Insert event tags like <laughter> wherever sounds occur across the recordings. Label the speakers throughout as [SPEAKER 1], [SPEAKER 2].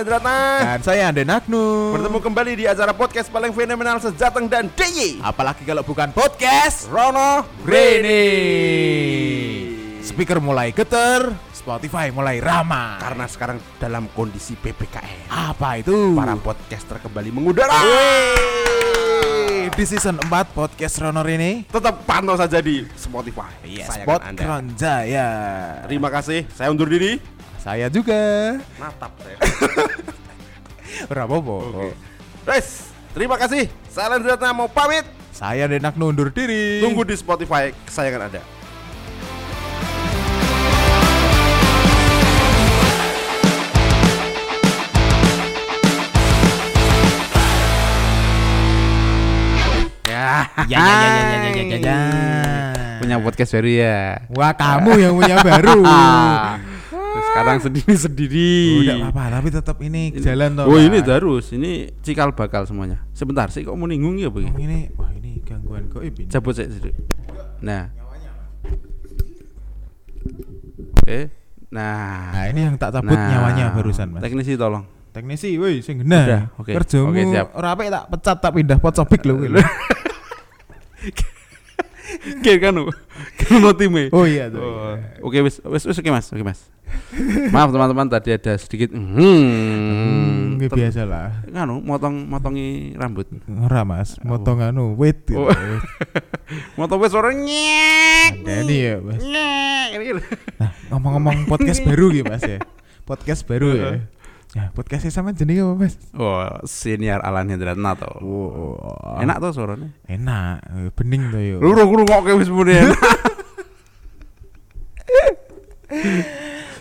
[SPEAKER 1] Edratna
[SPEAKER 2] Dan saya Ande Nagnu.
[SPEAKER 1] Bertemu kembali di acara podcast paling fenomenal sejateng dan DIY
[SPEAKER 2] Apalagi kalau bukan podcast
[SPEAKER 1] Rono
[SPEAKER 2] Rene. Speaker mulai geter, Spotify mulai ramah.
[SPEAKER 1] Karena sekarang dalam kondisi PPKM
[SPEAKER 2] apa itu?
[SPEAKER 1] Para podcaster kembali mengudara
[SPEAKER 2] di season 4 podcast Rono Rene.
[SPEAKER 1] Tetap pantau saja di Spotify
[SPEAKER 2] Yes,
[SPEAKER 1] Sayangan
[SPEAKER 2] Spot
[SPEAKER 1] Anda.
[SPEAKER 2] Kronjaya.
[SPEAKER 1] Terima kasih, saya undur diri
[SPEAKER 2] Saya juga.
[SPEAKER 1] Natap saya <laughs>
[SPEAKER 2] Ora apa-apa.
[SPEAKER 1] Guys, terima kasih Saya Alan Edratna mau pamit
[SPEAKER 2] Saya Ande Nagnu undur diri.
[SPEAKER 1] Tunggu di Spotify kesayangan Anda
[SPEAKER 3] Ya.
[SPEAKER 2] Ya ya ya ya ya ya ya. ya.
[SPEAKER 3] Punya podcast baru ya.
[SPEAKER 2] Wah, kamu yang punya baru. <laughs>
[SPEAKER 3] Sekarang sendiri-sendiri.
[SPEAKER 2] Udah apa-apa, tapi tetap ini jalan toh.
[SPEAKER 3] Oh, ini terus. Ini cikal bakal semuanya. Sebentar sih kok mau ningung ya
[SPEAKER 2] Oh,
[SPEAKER 3] begini.
[SPEAKER 2] ini wah ini gangguan goib ini.
[SPEAKER 3] Cabut sedikit. Nah. Oke. Nah.
[SPEAKER 2] Nah, ini yang tak cabut
[SPEAKER 3] Nah.
[SPEAKER 2] nyawanya barusan, Mas.
[SPEAKER 3] Teknisi tolong.
[SPEAKER 2] Teknisi, woi, sing genah.
[SPEAKER 3] Oke.
[SPEAKER 2] Kerjamu
[SPEAKER 3] Oke, siap.
[SPEAKER 2] ora apik tak pecat tak pindah pot sobik lho. lho.
[SPEAKER 3] Oke kan. Kan time.
[SPEAKER 2] Oh iya tuh.
[SPEAKER 3] Oh, Oke wis wis oke Mas, oke Mas. Maaf teman-teman tadi ada sedikit hmm,
[SPEAKER 2] Hmm,
[SPEAKER 3] ter-
[SPEAKER 2] biasa lah.
[SPEAKER 3] nganu motong motongi rambut.
[SPEAKER 2] Ora Mas, motong anu wit. gitu.
[SPEAKER 3] Oh. <laughs> Motong wis suara nyek.
[SPEAKER 2] Ini ya, Mas.
[SPEAKER 3] Nyek. Gitu.
[SPEAKER 2] Nah, ngomong-ngomong podcast <laughs> baru gitu, Mas ya. Podcast baru ya. Ya, podcastnya sama jenis apa, Mas?
[SPEAKER 3] Oh, senior Alan Hendratna to.
[SPEAKER 2] Oh,
[SPEAKER 3] Enak tuh suaranya.
[SPEAKER 2] Enak, Eh, bening tuh yo.
[SPEAKER 3] Lu rung kok wis muni enak.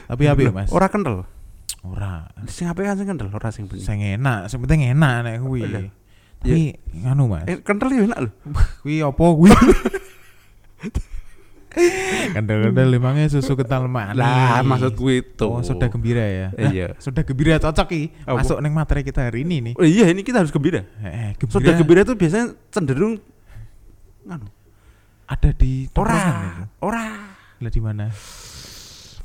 [SPEAKER 2] Tapi apa ya, Mas?
[SPEAKER 3] Ora kental.
[SPEAKER 2] Ora.
[SPEAKER 3] Sing apik kan sing kental, ora sing benci.
[SPEAKER 2] Sing enak, sing penting enak nek
[SPEAKER 3] Iya.
[SPEAKER 2] kuwi. Tapi nganu, Mas.
[SPEAKER 3] Eh, kental ya enak lho. <laughs>
[SPEAKER 2] Kuwi apa kuwi? <laughs> Kendel-kendel limangnya susu kental manis.
[SPEAKER 3] Lah, maksud gue itu.
[SPEAKER 2] Oh, sudah gembira ya. Nah,
[SPEAKER 3] Iya.
[SPEAKER 2] Sudah gembira cocok ki.
[SPEAKER 3] Apa?
[SPEAKER 2] Masuk neng materi kita hari ini nih.
[SPEAKER 3] Oh iya, ini kita harus gembira.
[SPEAKER 2] Eh, gembira,
[SPEAKER 3] Sudah gembira itu biasanya cenderung nganu.
[SPEAKER 2] ada di
[SPEAKER 3] Ora, ora.
[SPEAKER 2] Lah di mana?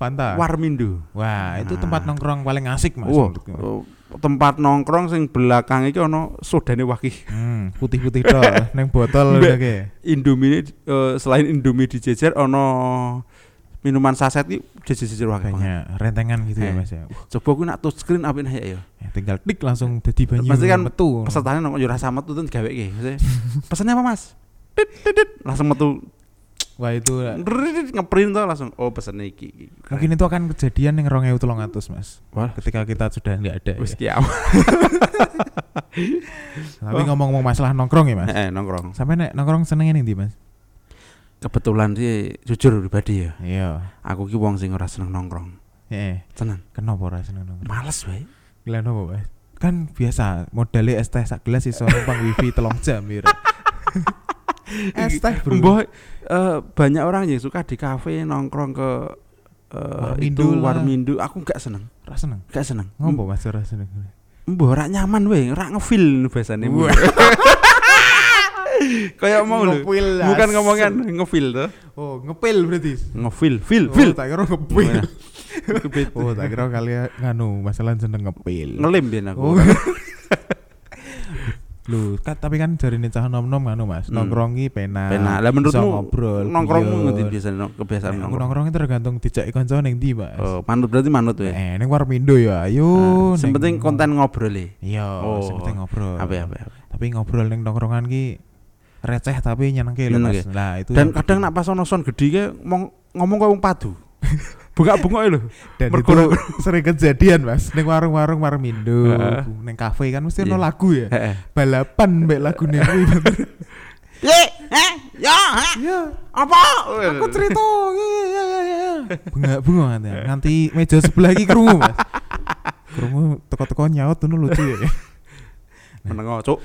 [SPEAKER 2] Fanta.
[SPEAKER 3] Warmindo.
[SPEAKER 2] Wah, itu
[SPEAKER 3] Nah.
[SPEAKER 2] tempat nongkrong paling asik, Mas.
[SPEAKER 3] Oh, tempat nongkrong sing belakang iki ono sodane wakih.
[SPEAKER 2] Hmm, putih-putih tok <laughs> neng botol udah.
[SPEAKER 3] Indomie eh, selain Indomie dijejer ono minuman saset iki jejer-jejer wakih.
[SPEAKER 2] Banyak rentengan gitu ya,
[SPEAKER 3] Eh.
[SPEAKER 2] Mas ya. Uh,
[SPEAKER 3] Coba aku nak touchscreen apin aja ya.
[SPEAKER 2] ya, tinggal klik langsung jadi banyu.
[SPEAKER 3] Pasti kan
[SPEAKER 2] metu.
[SPEAKER 3] Pesertanya nongkrong yo rasa metu tuh gawe Pesannya apa, Mas? Tit, tit, tit. Langsung metu
[SPEAKER 2] Wah, itu
[SPEAKER 3] ngeprint tuh langsung oh pesannya iki.
[SPEAKER 2] mungkin itu akan kejadian yang 20300, Mas.
[SPEAKER 3] Wah,
[SPEAKER 2] Ketika kita sudah nggak ada.
[SPEAKER 3] wis
[SPEAKER 2] ya. <laughs> Tapi ngomong-ngomong masalah nongkrong ya, Mas.
[SPEAKER 3] Eh, nongkrong.
[SPEAKER 2] Sampai nek nongkrong seneng ini Mas?
[SPEAKER 3] Kebetulan sih jujur pribadi ya.
[SPEAKER 2] Iya.
[SPEAKER 3] Aku ki wong sing ora seneng nongkrong.
[SPEAKER 2] Eh,
[SPEAKER 3] Tenan.
[SPEAKER 2] kenapa ora seneng nongkrong?
[SPEAKER 3] Males wae.
[SPEAKER 2] Gila apa, Mas? Kan biasa modalnya es teh sak gelas iso numpang wifi telung jam ya. <laughs> es teh, Bro.
[SPEAKER 3] Mbah eh, banyak orang yang suka di kafe nongkrong ke eh,
[SPEAKER 2] Warmindo
[SPEAKER 3] itu
[SPEAKER 2] lah.
[SPEAKER 3] Warmindo. Aku enggak seneng.
[SPEAKER 2] Ora seneng.
[SPEAKER 3] Enggak seneng.
[SPEAKER 2] Ngombo Mas ora seneng.
[SPEAKER 3] Mbah ora nyaman wae, ora ngefeel bahasane.
[SPEAKER 2] Wah. <laughs>
[SPEAKER 3] Kayak mau lho. Bukan ngomongan ngefeel tuh.
[SPEAKER 2] Oh, ngepil berarti.
[SPEAKER 3] Ngefeel, feel,
[SPEAKER 2] Oh,
[SPEAKER 3] feel.
[SPEAKER 2] tak kira ngepil. <laughs> Oh, tak kira kalian nganu masalah seneng ngepil.
[SPEAKER 3] Ngelim biyen aku.
[SPEAKER 2] Oh. <laughs> Lu, kan tapi kan dari cah nom-nom nganu Mas,
[SPEAKER 3] Hmm.
[SPEAKER 2] nongkrong ki penak.
[SPEAKER 3] Penak. Lah menurutmu
[SPEAKER 2] ngobrol.
[SPEAKER 3] nongkrongmu ngendi biasanya kebiasaan
[SPEAKER 2] aku
[SPEAKER 3] nongkrong?
[SPEAKER 2] nongkrong itu tergantung dijak kanca ning ndi, Mas.
[SPEAKER 3] Oh, manut berarti manut ya.
[SPEAKER 2] Eh, ning Warmindo ya, ayo.
[SPEAKER 3] Nah,
[SPEAKER 2] ning-
[SPEAKER 3] penting konten ngobrol ya.
[SPEAKER 2] Iya,
[SPEAKER 3] Oh.
[SPEAKER 2] sing penting ngobrol.
[SPEAKER 3] Apa apa.
[SPEAKER 2] Tapi ngobrol ning nongkrongan ki receh tapi nyenengke lho, Mas. Lah, itu
[SPEAKER 3] Dan kadang nak pas ono sound gede ke ngomong ngomong kayak wong padu. <laughs> Bengak-bengok lho. <laughs>
[SPEAKER 2] dan
[SPEAKER 3] mergo-
[SPEAKER 2] itu sering kejadian, Mas. Ning warung-warung Warmindo,
[SPEAKER 3] Heeh.
[SPEAKER 2] ning kafe kan mesti ono
[SPEAKER 3] Iya.
[SPEAKER 2] lagu ya.
[SPEAKER 3] Heeh.
[SPEAKER 2] Balapan mbek lagune kuwi. <laughs>
[SPEAKER 3] Ye, eh, ya,
[SPEAKER 2] Iya.
[SPEAKER 3] apa?
[SPEAKER 2] Aku cerita. Iya iya iya. Bengak-bengok nanti. Meja sebelah iki krungu, Mas. Krungu teko-teko nyaut tuh lucu ya. <laughs>
[SPEAKER 3] Menengok, cuk.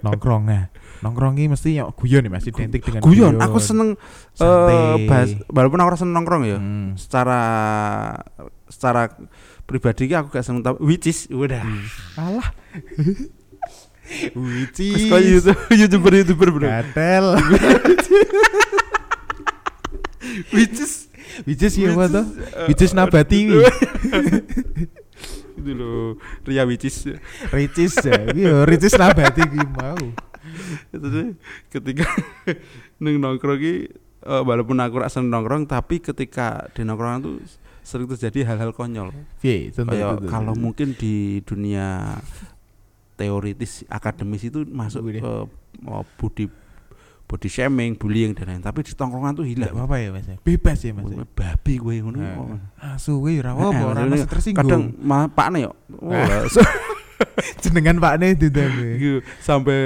[SPEAKER 2] Nongkrong nah. Nongkrong iki mesti yo guyon nih Mas, identik dengan
[SPEAKER 3] Guyon, aku seneng
[SPEAKER 2] Santai.
[SPEAKER 3] bahas walaupun aku seneng nongkrong ya.
[SPEAKER 2] Hmm.
[SPEAKER 3] Secara secara pribadi aku gak seneng tapi which is udah.
[SPEAKER 2] Alah. <laughs>
[SPEAKER 3] Wis kaya YouTube, YouTuber YouTuber bro.
[SPEAKER 2] Gatel. <laughs>
[SPEAKER 3] Which is
[SPEAKER 2] Wicis ya apa tuh?
[SPEAKER 3] eh,
[SPEAKER 2] Wicis nabati wi. <laughs>
[SPEAKER 3] Itu lho, Ria Wicis.
[SPEAKER 2] Ricis ya. Iya, Ricis nabati ki mau.
[SPEAKER 3] Itu sih ketika <laughs> neng nongkrong ki eh, walaupun aku rasa nongkrong tapi ketika di nongkrongan tuh sering terjadi hal-hal konyol.
[SPEAKER 2] Piye, contoh.
[SPEAKER 3] kalau mungkin di dunia teoritis akademis itu masuk ke oh, body body shaming, bullying dan lain. Tapi di tongkrongan tuh hilang.
[SPEAKER 2] apa ya Mas. ya? Bebas ya Mas. ya?
[SPEAKER 3] Babi gue ngono.
[SPEAKER 2] Nah,
[SPEAKER 3] oh.
[SPEAKER 2] Asu kuwi ora apa
[SPEAKER 3] Eh,
[SPEAKER 2] ora
[SPEAKER 3] maksudnya
[SPEAKER 2] masih tersinggung.
[SPEAKER 3] Kadang malah Pak yo. <laughs> Oh,
[SPEAKER 2] jenengan Pak gue.
[SPEAKER 3] gitu. sampai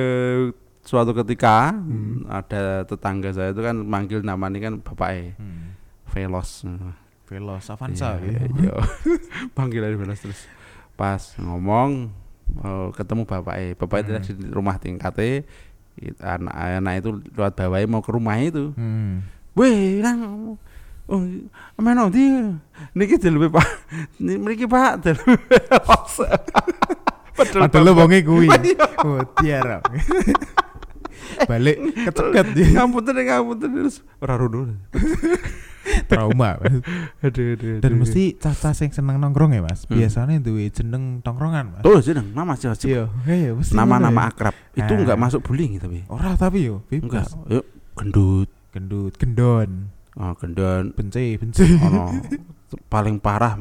[SPEAKER 3] suatu ketika
[SPEAKER 2] Hmm.
[SPEAKER 3] ada tetangga saya itu kan manggil namanya kan bapaknya
[SPEAKER 2] Hmm.
[SPEAKER 3] Velos.
[SPEAKER 2] Velos Avanza gitu.
[SPEAKER 3] iya. <laughs> Panggilan Velos terus pas ngomong eh, ketemu bapaknya. Bapak itu
[SPEAKER 2] Hmm.
[SPEAKER 3] di rumah tingkatnya it- anak anak itu lewat bawahnya mau ke rumah itu.
[SPEAKER 2] Hmm.
[SPEAKER 3] Weh, nang Oh, mana di? Niki dulu Pak. Niki Pak dulu. <laughs>
[SPEAKER 2] Padahal lu wonge kuwi. <laughs>
[SPEAKER 3] Iya.
[SPEAKER 2] Oh, tiara. Balik keceket dia <laughs>
[SPEAKER 3] ngapunten ngapunten terus ora rono. <laughs>
[SPEAKER 2] trauma Mas.
[SPEAKER 3] Aduh aduh.
[SPEAKER 2] Dan mesti caca sing seneng nongkrong ya Mas.
[SPEAKER 3] Hmm.
[SPEAKER 2] Biasanya duwe jeneng tongkrongan Mas.
[SPEAKER 3] Oh, jeneng nama sih.
[SPEAKER 2] Iya, iya mesti
[SPEAKER 3] Nama-nama
[SPEAKER 2] ya.
[SPEAKER 3] akrab. Itu enggak masuk bullying tapi.
[SPEAKER 2] Ora tapi yo
[SPEAKER 3] Enggak.
[SPEAKER 2] bebas.
[SPEAKER 3] Yuk, gendut.
[SPEAKER 2] Gendut, gendon,
[SPEAKER 3] Oh, gendon.
[SPEAKER 2] benci, benci.
[SPEAKER 3] Ono <laughs> paling parah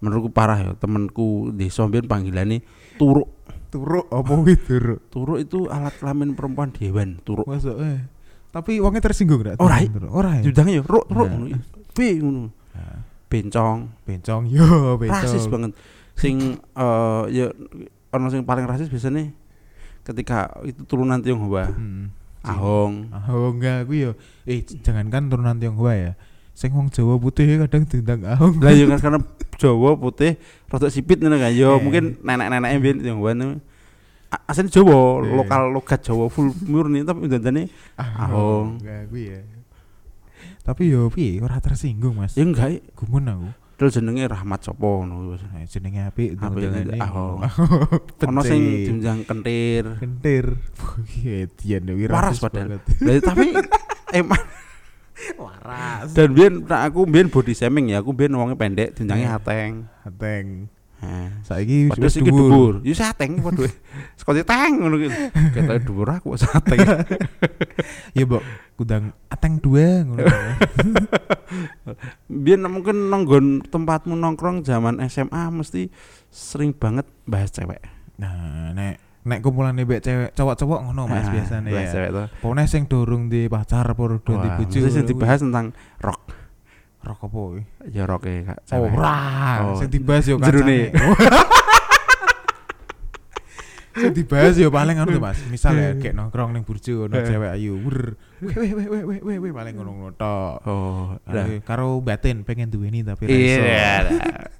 [SPEAKER 3] menurutku parah ya temenku di Sombien panggilannya turuk.
[SPEAKER 2] Turuk apa kuwi turuk?
[SPEAKER 3] Turuk itu alat kelamin perempuan dewan, turuk.
[SPEAKER 2] Masuk eh. Tapi wongnya tersinggung enggak?
[SPEAKER 3] Ora, i.
[SPEAKER 2] Ora ya.
[SPEAKER 3] Judangnya ya ruk turuk
[SPEAKER 2] Nah.
[SPEAKER 3] ngono. Pi ngono.
[SPEAKER 2] Nah,
[SPEAKER 3] Bencong.
[SPEAKER 2] Bencong yo, bencong.
[SPEAKER 3] Rasis banget. Sing eh ya ono sing paling rasis biasanya ketika itu turunan Tionghoa.
[SPEAKER 2] Hmm.
[SPEAKER 3] Ahong.
[SPEAKER 2] Oh enggak kuwi yo. Eh jangankan turunan Tionghoa ya. Sing wong Jawa putih kadang diundang ahong.
[SPEAKER 3] Lah ya kan karena Jawa putih rada sipit ngono kan.
[SPEAKER 2] Eh.
[SPEAKER 3] mungkin nenek-neneknya biyen Tionghoa niku a- asli Jawa,
[SPEAKER 2] Eh.
[SPEAKER 3] lokal logat Jawa full murni tapi dandane Ahong.
[SPEAKER 2] Enggak kuwi ya. Tapi yo piye ora tersinggung Mas.
[SPEAKER 3] ya enggak
[SPEAKER 2] Gumun aku.
[SPEAKER 3] terus jenenge Rahmat Sopo ngono.
[SPEAKER 2] Nah, jenenge apik jenenge
[SPEAKER 3] Ahong. <laughs> Ono sing diunjang kentir.
[SPEAKER 2] kentir. Iya, Dian Dewi
[SPEAKER 3] Waras padahal. tapi <laughs> emang
[SPEAKER 2] Waras.
[SPEAKER 3] dan biyen nah, aku biyen body shaming ya, aku biyen wonge pendek, diunjange
[SPEAKER 2] Eh.
[SPEAKER 3] hateng.
[SPEAKER 2] Hateng.
[SPEAKER 3] Nah,
[SPEAKER 2] Saiki wis
[SPEAKER 3] iki
[SPEAKER 2] dhuwur.
[SPEAKER 3] Ya sateng padha. Sekoci teng ngono ki. Ketoke dhuwur aku sateng. <laughs>
[SPEAKER 2] Ya, Mbok, kudang ateng dua ngono. <laughs>
[SPEAKER 3] Biyen mungkin nonggon tempatmu nongkrong zaman SMA mesti sering banget bahas cewek.
[SPEAKER 2] Nah, nek nek kumpulan mbek cewek cowok-cowok ngono Mas
[SPEAKER 3] bahas
[SPEAKER 2] ya.
[SPEAKER 3] cewek tuh.
[SPEAKER 2] Pokoknya sing dorong di pacar apa dorong di bojo.
[SPEAKER 3] sing dibahas tentang rock.
[SPEAKER 2] rok apa?
[SPEAKER 3] Ya rock e Kak.
[SPEAKER 2] Ora. Sing dibahas yo kacane. <laughs> Sing dibahas yo paling anu Mas. Misal ya kayak nongkrong ning burjo ono
[SPEAKER 3] Eh.
[SPEAKER 2] cewek ayu. Wur. Weh weh weh weh weh weh paling ngono-ngono tok.
[SPEAKER 3] Oh.
[SPEAKER 2] Karo- batin pengen duweni tapi ra iso.
[SPEAKER 3] Iya.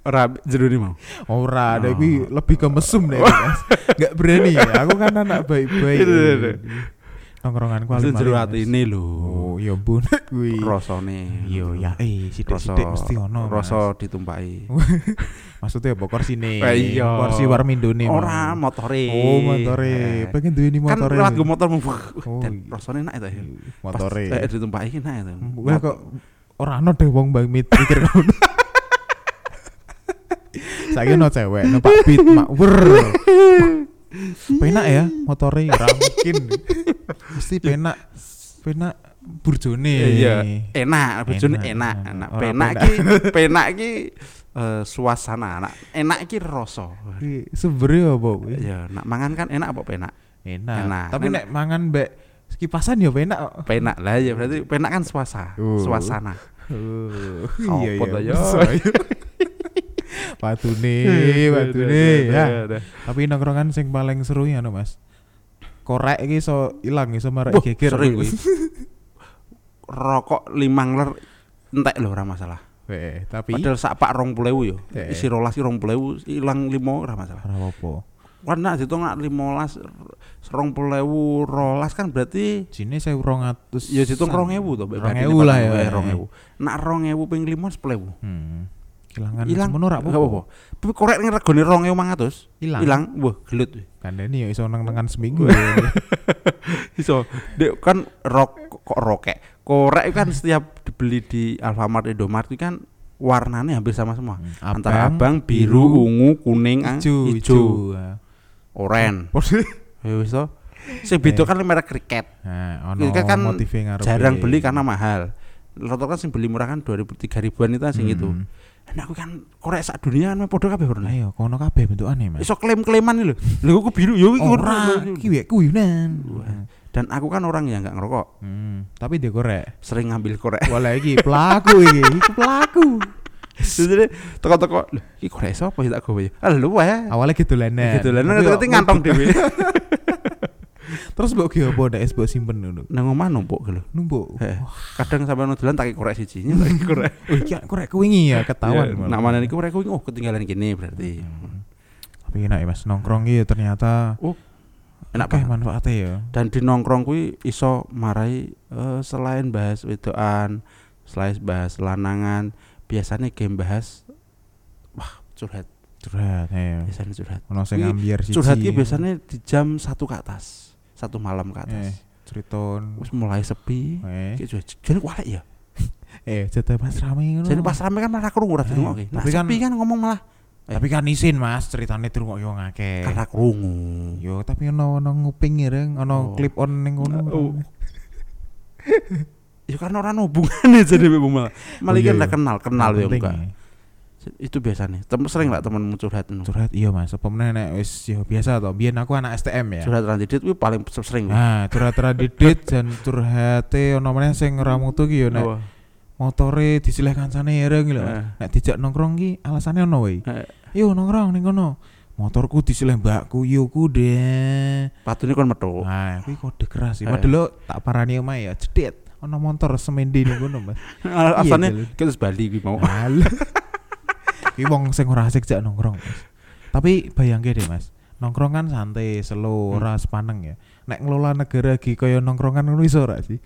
[SPEAKER 3] Ora jerone mau.
[SPEAKER 2] Ora, ada
[SPEAKER 3] Oh.
[SPEAKER 2] kuwi lebih ke mesum deh, Mas. Enggak berani ya. Aku kan anak baik-baik. Nongkronganku
[SPEAKER 3] jero
[SPEAKER 2] Mas.
[SPEAKER 3] atine lho.
[SPEAKER 2] Oh, ya ampun <laughs> kuwi.
[SPEAKER 3] Rasane.
[SPEAKER 2] Yo ya eh sithik-sithik mesti ono.
[SPEAKER 3] Rasa ditumpaki. <laughs>
[SPEAKER 2] Maksudnya apa korsine?
[SPEAKER 3] Eh, iya.
[SPEAKER 2] Kursi Warmindone.
[SPEAKER 3] Ora motore.
[SPEAKER 2] Oh, motore.
[SPEAKER 3] Eh.
[SPEAKER 2] Pengen duweni
[SPEAKER 3] Kan
[SPEAKER 2] motore.
[SPEAKER 3] lewat gue motor
[SPEAKER 2] Oh,
[SPEAKER 3] dan
[SPEAKER 2] iya.
[SPEAKER 3] rasane enak itu ya.
[SPEAKER 2] Motore.
[SPEAKER 3] Pas, eh, ditumpaki enak itu.
[SPEAKER 2] Wah kok ora ono deh wong bang mit mikir ngono. <laughs> Saya no cewek, no Pak Bit, mak wer. Penak ya motore ora mungkin. Mesti penak. Penak burjone.
[SPEAKER 3] Iya, enak, bojone
[SPEAKER 2] Enak,
[SPEAKER 3] enak, Penak
[SPEAKER 2] penak.
[SPEAKER 3] ki, penak ki eh, suasana anak. Enak ki rasa.
[SPEAKER 2] Sebenarnya apa kuwi?
[SPEAKER 3] Ya, nak mangan kan enak apa penak?
[SPEAKER 2] Enak.
[SPEAKER 3] Enak.
[SPEAKER 2] Tapi nek mangan mbek kipasan ya penak.
[SPEAKER 3] Penak lah ya berarti penak kan suasana,
[SPEAKER 2] Oh.
[SPEAKER 3] suasana.
[SPEAKER 2] Oh,
[SPEAKER 3] Apa
[SPEAKER 2] iya iya. <laughs>
[SPEAKER 3] yo?
[SPEAKER 2] Patune, patune ya. Tapi nongkrongan sing paling seru ya anu Mas. Korek iki iso ilang iso marak
[SPEAKER 3] Wah,
[SPEAKER 2] geger.
[SPEAKER 3] sering kuwi. Rokok limang ler entek lho ora masalah.
[SPEAKER 2] Weh, tapi
[SPEAKER 3] Padahal sak pak 20.000 yo.
[SPEAKER 2] Eh.
[SPEAKER 3] Isi rolas ki 20.000 ilang 5 ora masalah.
[SPEAKER 2] ora apa.
[SPEAKER 3] Kan nak ditung nak 15 20.000 rolas kan berarti
[SPEAKER 2] Sini 1200.
[SPEAKER 3] ya ditung 2.000 to. Mbak. Berarti
[SPEAKER 2] 2000 lah ya.
[SPEAKER 3] Eh, 2.000. Nak 2.000 ping 5 10.000.
[SPEAKER 2] Hmm. Ilangan
[SPEAKER 3] Ilang
[SPEAKER 2] semono ora
[SPEAKER 3] apa-apa. Tapi korek ning regane 2.500.
[SPEAKER 2] Ilang.
[SPEAKER 3] Ilang, wah gelut.
[SPEAKER 2] Kandani ya iso nang-nangan seminggu. <laughs>
[SPEAKER 3] Iso. Dek kan rok kok rokek. Korek kan setiap dibeli di Alfamart Indomart itu kan warnanya hampir sama semua.
[SPEAKER 2] Hmm,
[SPEAKER 3] Antara abang, biru, ungu, kuning,
[SPEAKER 2] hijau,
[SPEAKER 3] hijau,
[SPEAKER 2] hijau.
[SPEAKER 3] oren. <laughs> Ya wis to. Sing beda kan merek kriket.
[SPEAKER 2] Nah, ono
[SPEAKER 3] Kriket kan. Jarang beli karena mahal. Rata-rata kan sing beli murah kan 2000 3 ribuan itu sing itu. Nah aku kan korek sak dunia kan padha kabeh bro.
[SPEAKER 2] Ayo, kono kabeh bentukane, Mas.
[SPEAKER 3] Iso klaim-klaiman lho. Lho aku biru yo iki
[SPEAKER 2] Ora, iki wek kuyunan.
[SPEAKER 3] Dan aku kan orang yang nggak ngerokok,
[SPEAKER 2] Hmm, tapi dia korek.
[SPEAKER 3] sering ngambil korek.
[SPEAKER 2] Wala iki pelaku iki, iki pelaku.
[SPEAKER 3] Jadi toko-toko, lho iki korek sapa ya tak ya. Ah lho wae.
[SPEAKER 2] Awalnya gitu lah,
[SPEAKER 3] Gitu lah,
[SPEAKER 2] Tapi
[SPEAKER 3] nanti
[SPEAKER 2] kok
[SPEAKER 3] ngantong dhewe. <laughs>
[SPEAKER 2] Terus mbok ki opo ndak es mbok simpen dulu.
[SPEAKER 3] Nang omah numpuk lho.
[SPEAKER 2] Numpuk.
[SPEAKER 3] Kadang sampai dolan tak korek siji, <laughs> tak korek.
[SPEAKER 2] Oh, iki korek kuwingi ya ketahuan.
[SPEAKER 3] Ya,
[SPEAKER 2] malah.
[SPEAKER 3] Nak mana niku korek kuwi oh ketinggalan kene berarti.
[SPEAKER 2] Hmm. Tapi enak ya Mas, nongkrong iki ternyata
[SPEAKER 3] Enak
[SPEAKER 2] akeh
[SPEAKER 3] banget.
[SPEAKER 2] manfaatnya ya.
[SPEAKER 3] Dan di nongkrong kuwi iso marai eh, selain bahas wedoan, selain bahas lanangan, biasanya game bahas wah curhat,
[SPEAKER 2] Curhat ya.
[SPEAKER 3] biasanya curhat.
[SPEAKER 2] Ono sing siji.
[SPEAKER 3] Curhat ki biasanya di jam satu ke atas, satu malam ke
[SPEAKER 2] eh
[SPEAKER 3] atas.
[SPEAKER 2] ceriton.
[SPEAKER 3] Wis mulai sepi.
[SPEAKER 2] Eh,
[SPEAKER 3] jadi kualek ya. <laughs>
[SPEAKER 2] eh jatah Mas rame ngono.
[SPEAKER 3] Jadi pas rame kan malah krungu ora
[SPEAKER 2] Eh,
[SPEAKER 3] dirungokke. Nah,
[SPEAKER 2] tapi kan-
[SPEAKER 3] sepi kan ngomong malah
[SPEAKER 2] Tapi kan isin Mas, ceritane dirungokke wong akeh.
[SPEAKER 3] karena krungu.
[SPEAKER 2] Yo, tapi ono ono nguping ireng,
[SPEAKER 3] Oh.
[SPEAKER 2] ono clip on ning kono.
[SPEAKER 3] Oh. <laughs> Ya karena orang hubungannya <laughs> jadi Mbak malah. Malah
[SPEAKER 2] Oh, iya,
[SPEAKER 3] kan udah
[SPEAKER 2] iya.
[SPEAKER 3] kenal, kenal ya enggak. Itu biasanya. Tem sering lah temen curhat.
[SPEAKER 2] Curhat iya Mas, apa meneh nek wis yo biasa to. Biyen aku anak STM ya.
[SPEAKER 3] Curhat randidit kuwi paling sering.
[SPEAKER 2] Nah, curhat-curhat didit dan curhate ono meneh sing ora mutu ki yo nek
[SPEAKER 3] Wah.
[SPEAKER 2] motore disilih kancane ireng lho.
[SPEAKER 3] Eh.
[SPEAKER 2] Nek dijak nongkrong ki alasane ono wae.
[SPEAKER 3] Eh,
[SPEAKER 2] Yo nongkrong ning kono. Motorku disilih mbakku yo ku deh.
[SPEAKER 3] patune kon metu.
[SPEAKER 2] Nah, kuwi kode keras sih.
[SPEAKER 3] Eh.
[SPEAKER 2] Padahal tak parani omae ya, cedit. Ono motor semende ning kono, Mas. <laughs>
[SPEAKER 3] Asane
[SPEAKER 2] Iya,
[SPEAKER 3] kita bali kuwi mau. <laughs>
[SPEAKER 2] Ki wong sing ora asik jak nongkrong, Mas. Tapi bayangke deh, Mas. Nongkrong kan santai, slow,
[SPEAKER 3] Hmm.
[SPEAKER 2] ora sepaneng ya. Nek ngelola negara ki kaya nongkrongan ngono iso ora sih?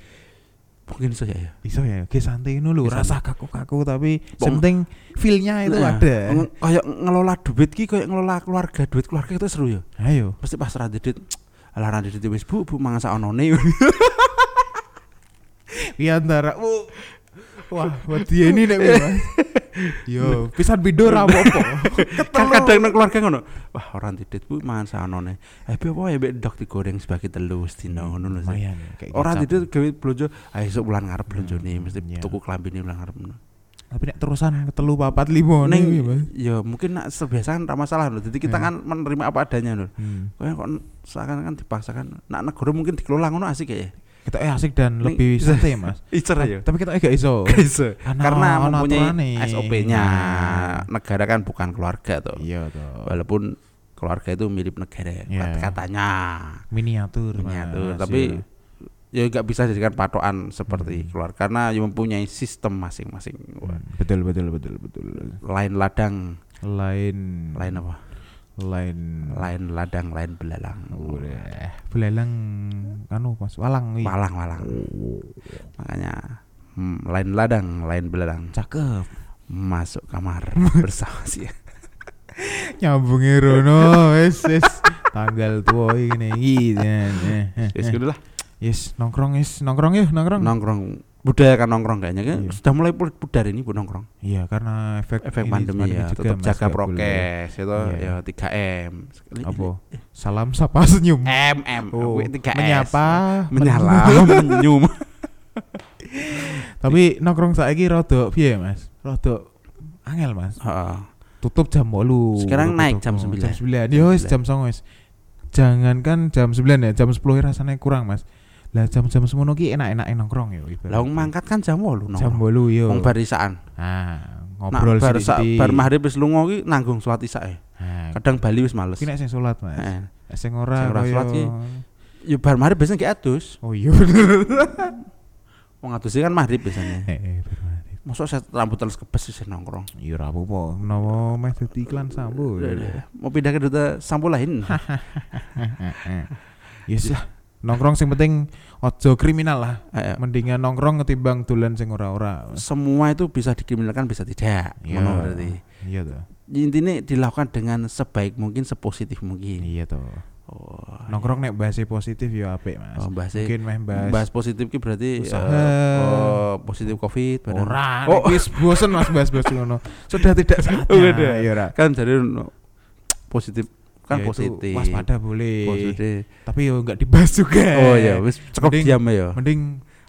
[SPEAKER 3] Mungkin saja ya.
[SPEAKER 2] Iso ya, ki santai ngono lho, rasa kaku-kaku tapi penting feel-nya itu
[SPEAKER 3] Nah,
[SPEAKER 2] ada.
[SPEAKER 3] Kayak ngelola duit ki kayak ngelola keluarga, duit keluarga itu seru ya.
[SPEAKER 2] Ayo.
[SPEAKER 3] Pasti pas randidit Alah randidit wis Bu, Bu mangan sak onone.
[SPEAKER 2] Ki antara uh, Wah, wedi ini nek. <laughs> Yo, pisan bido ra apa-apa. <laughs>
[SPEAKER 3] kan kadang nang keluarga ngono. Wah, orang didit Bu mangan sak onone. Eh, piye apa ya mbek ndok digoreng sebagai telu sedina ngono lho.
[SPEAKER 2] Kayak
[SPEAKER 3] Orang didit gawe blonjo, ayo esuk bulan ngarep blonjone mesti
[SPEAKER 2] Iya.
[SPEAKER 3] tuku klambine bulan ngarep.
[SPEAKER 2] Tapi nek terusan ketelu papat limo
[SPEAKER 3] Neng,
[SPEAKER 2] ning Mas.
[SPEAKER 3] ya mungkin nak terbiasa kan ra masalah lho. Jadi kita
[SPEAKER 2] Hmm.
[SPEAKER 3] kan menerima apa adanya lho.
[SPEAKER 2] Hmm.
[SPEAKER 3] Kok seakan kan dipaksakan nak negara mungkin dikelola ngono asik ya.
[SPEAKER 2] Kita eh asik dan
[SPEAKER 3] Ning-
[SPEAKER 2] lebih santai, Mas. <laughs>
[SPEAKER 3] Icer ya.
[SPEAKER 2] Tapi kita eh gak iso. <laughs>
[SPEAKER 3] Bisa.
[SPEAKER 2] Karena
[SPEAKER 3] Karena
[SPEAKER 2] ono
[SPEAKER 3] mempunyai
[SPEAKER 2] aturane.
[SPEAKER 3] SOP-nya.
[SPEAKER 2] Nah.
[SPEAKER 3] Negara kan bukan keluarga tuh.
[SPEAKER 2] Iya toh.
[SPEAKER 3] Walaupun keluarga itu mirip negara
[SPEAKER 2] Iya.
[SPEAKER 3] katanya.
[SPEAKER 2] Miniatur,
[SPEAKER 3] Miniatur,
[SPEAKER 2] Mas,
[SPEAKER 3] tapi
[SPEAKER 2] iya.
[SPEAKER 3] ya nggak bisa dijadikan patokan seperti
[SPEAKER 2] Hmm.
[SPEAKER 3] keluarga karena ya mempunyai sistem masing-masing.
[SPEAKER 2] Hmm, betul betul betul betul.
[SPEAKER 3] Lain ladang,
[SPEAKER 2] Lain
[SPEAKER 3] lain apa?
[SPEAKER 2] Lain
[SPEAKER 3] Lain ladang, lain belalang.
[SPEAKER 2] Udah. Belalang anu Mas, walang wi.
[SPEAKER 3] Walang, walang. Makanya hmm, lain ladang, lain belalang.
[SPEAKER 2] Cakep.
[SPEAKER 3] Masuk kamar <laughs> bersama sih.
[SPEAKER 2] Nyambungi Rono, wis wis. Tanggal tua ini gitu.
[SPEAKER 3] Yes, gitu lah.
[SPEAKER 2] Yes, nongkrong yes, nongkrong yuk, nongkrong.
[SPEAKER 3] Nongkrong budaya kan nongkrong kayaknya kan
[SPEAKER 2] Iya.
[SPEAKER 3] sudah mulai pudar ini bu nongkrong.
[SPEAKER 2] Iya, karena efek
[SPEAKER 3] Efek
[SPEAKER 2] ini
[SPEAKER 3] pandemi ya,
[SPEAKER 2] juga,
[SPEAKER 3] tetap jaga prokes itu
[SPEAKER 2] Iya.
[SPEAKER 3] ya 3M. Sekali-
[SPEAKER 2] Apa? Salam sapa senyum.
[SPEAKER 3] M M
[SPEAKER 2] Oh,
[SPEAKER 3] 3S.
[SPEAKER 2] menyapa,
[SPEAKER 3] menyala <laughs> menyum.
[SPEAKER 2] Tapi nongkrong saiki rada piye, Mas? Rada angel, Mas.
[SPEAKER 3] Heeh.
[SPEAKER 2] Tutup jam 8.
[SPEAKER 3] Sekarang
[SPEAKER 2] Tutup
[SPEAKER 3] naik jam
[SPEAKER 2] toko.
[SPEAKER 3] 9.
[SPEAKER 2] Jam 9. Ya wis jam 9 wis. Jangankan jam 9 ya, jam 10 rasanya kurang, Mas. Lah jam-jam semono ki enak-enak nongkrong ya ibaratnya.
[SPEAKER 3] Lah wong mangkat kan jam 8
[SPEAKER 2] jam
[SPEAKER 3] nongkrong.
[SPEAKER 2] 8 yo.
[SPEAKER 3] Wong barisaan.
[SPEAKER 2] Ah,
[SPEAKER 3] Nah,
[SPEAKER 2] ngobrol
[SPEAKER 3] bar, sa- bar maghrib wis lunga ki nanggung salat isya e.
[SPEAKER 2] Nah,
[SPEAKER 3] Kadang Bali wis males.
[SPEAKER 2] ki nek sing salat, Mas.
[SPEAKER 3] Heeh.
[SPEAKER 2] Nek Sing ora
[SPEAKER 3] salat ki. Ya bar maghrib biasanya kayak adus.
[SPEAKER 2] Oh iya bener. <laughs>
[SPEAKER 3] Wong adus kan maghrib biasanya.
[SPEAKER 2] Heeh.
[SPEAKER 3] Mosok saya rambut terus kebes sih nongkrong.
[SPEAKER 2] Iya ora apa-apa. Menawa meh dadi iklan sambo.
[SPEAKER 3] Mau pindah ke duta sampo lain. <laughs> <laughs>
[SPEAKER 2] Yes lah. Nongkrong sing penting ojo kriminal lah.
[SPEAKER 3] Eh,
[SPEAKER 2] Mendingan nongkrong ketimbang dolan sing ora-ora.
[SPEAKER 3] semua itu bisa dikriminalkan bisa tidak.
[SPEAKER 2] Iya.
[SPEAKER 3] Berarti.
[SPEAKER 2] Iya toh.
[SPEAKER 3] Intinya dilakukan dengan sebaik mungkin, sepositif mungkin.
[SPEAKER 2] Iya toh.
[SPEAKER 3] Oh,
[SPEAKER 2] Nongkrong nek bahasa positif ya apik, Mas.
[SPEAKER 3] Oh, bahasa-
[SPEAKER 2] Mungkin meh bahas,
[SPEAKER 3] bahas positif ki berarti
[SPEAKER 2] usaha.
[SPEAKER 3] eh, oh, positif covid badan.
[SPEAKER 2] ora,
[SPEAKER 3] Oh.
[SPEAKER 2] wis bosen Mas bahas-bahas ngono. Sudah tidak saatnya.
[SPEAKER 3] Oh,
[SPEAKER 2] ya
[SPEAKER 3] kan jadi no, positif kan
[SPEAKER 2] Ya
[SPEAKER 3] positif
[SPEAKER 2] Waspada boleh.
[SPEAKER 3] positif
[SPEAKER 2] Tapi yo enggak dibahas juga.
[SPEAKER 3] oh ya wis cukup
[SPEAKER 2] Mending-
[SPEAKER 3] diam ya
[SPEAKER 2] Mending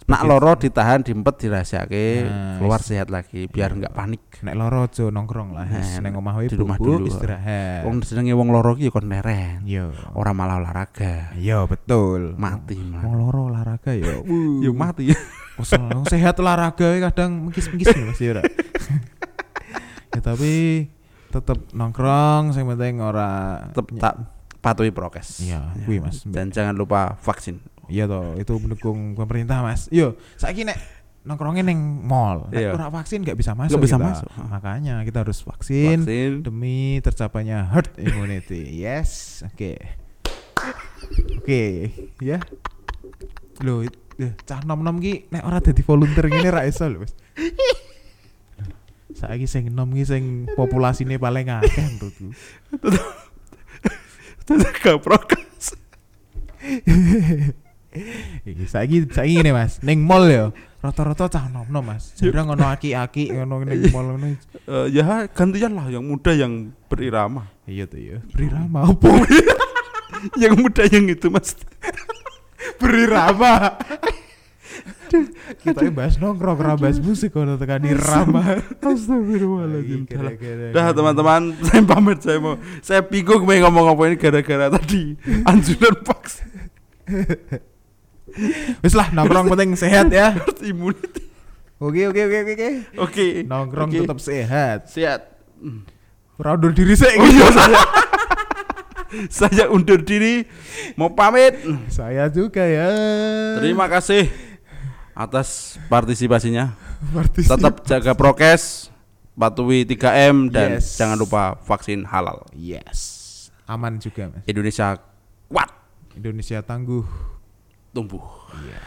[SPEAKER 3] nak loro ditahan diempet dirahasiake
[SPEAKER 2] Nah,
[SPEAKER 3] keluar sehat lagi biar
[SPEAKER 2] Iya.
[SPEAKER 3] nggak panik
[SPEAKER 2] nek loro aja nongkrong lah.
[SPEAKER 3] Nah,
[SPEAKER 2] Neng omah wae
[SPEAKER 3] di rumah dulu.
[SPEAKER 2] istirahat.
[SPEAKER 3] wong senenge wong loro ki kon leren
[SPEAKER 2] Yo.
[SPEAKER 3] ora malah olahraga
[SPEAKER 2] Yo betul.
[SPEAKER 3] mati
[SPEAKER 2] Wong
[SPEAKER 3] malah
[SPEAKER 2] loro olahraga ya. <laughs>
[SPEAKER 3] yo mati
[SPEAKER 2] Wong wong sehat olahraga kadang mengkis-mengkis Mas ya ora. <laughs> ya tapi tetep nongkrong sing penting ora
[SPEAKER 3] tetep tak patuhi prokes
[SPEAKER 2] Iya,
[SPEAKER 3] Ya.
[SPEAKER 2] kuwi, Mas.
[SPEAKER 3] dan jangan lupa vaksin
[SPEAKER 2] Iya toh, itu mendukung pemerintah, Mas. Yo, saiki nek nongkrongnya neng mall, nek
[SPEAKER 3] Iya.
[SPEAKER 2] ora vaksin nggak bisa masuk.
[SPEAKER 3] Nggak bisa
[SPEAKER 2] kita.
[SPEAKER 3] masuk.
[SPEAKER 2] Makanya kita harus vaksin,
[SPEAKER 3] vaksin
[SPEAKER 2] demi tercapainya herd immunity. yes, oke. Oke, ya. Loh, it- eh, cah nom-nom ki nek ora dadi volunteer ngene ra iso lho, Mas. Saiki sing nom ki sing populasine paling akeh menurutku. <laughs>
[SPEAKER 3] gak prokes
[SPEAKER 2] Iki saiki saiki ngene Mas, ning mall ya rata-rata cah nom-nom Mas. Jarang ngono aki-aki ngono ning mall ngono.
[SPEAKER 3] Eh, ya gantian lah yang muda yang berirama
[SPEAKER 2] Iya tuh ya. Berirama opo? <laughs>
[SPEAKER 3] yang muda yang itu mas
[SPEAKER 2] Berirama. <laughs> Kita bahas nongkrong, ora bahas musik kalau tekan irama.
[SPEAKER 3] Astagfirullahaladzim
[SPEAKER 2] Gara-gara-
[SPEAKER 3] Dah teman-teman, <laughs> saya pamit saya mau saya bingung mau ngomong apa ini gara-gara tadi <laughs> anjuran vaksin
[SPEAKER 2] Wis lah nongkrong penting sehat ya.
[SPEAKER 3] immunity.
[SPEAKER 2] Oke oke oke oke, oke.
[SPEAKER 3] Oke.
[SPEAKER 2] Nongkrong tetap sehat.
[SPEAKER 3] sehat.
[SPEAKER 2] Ora undur diri sih.
[SPEAKER 3] Oh iya saya. saya undur diri mau pamit.
[SPEAKER 2] Saya juga ya.
[SPEAKER 3] Terima kasih atas partisipasinya. <laughs>
[SPEAKER 2] Partisi-
[SPEAKER 3] Tetap jaga prokes, patuhi 3M dan
[SPEAKER 2] Yes.
[SPEAKER 3] jangan lupa vaksin halal.
[SPEAKER 2] Yes. Aman juga Mas.
[SPEAKER 3] Indonesia kuat
[SPEAKER 2] Indonesia tangguh.
[SPEAKER 3] tumbuh.
[SPEAKER 2] Iya.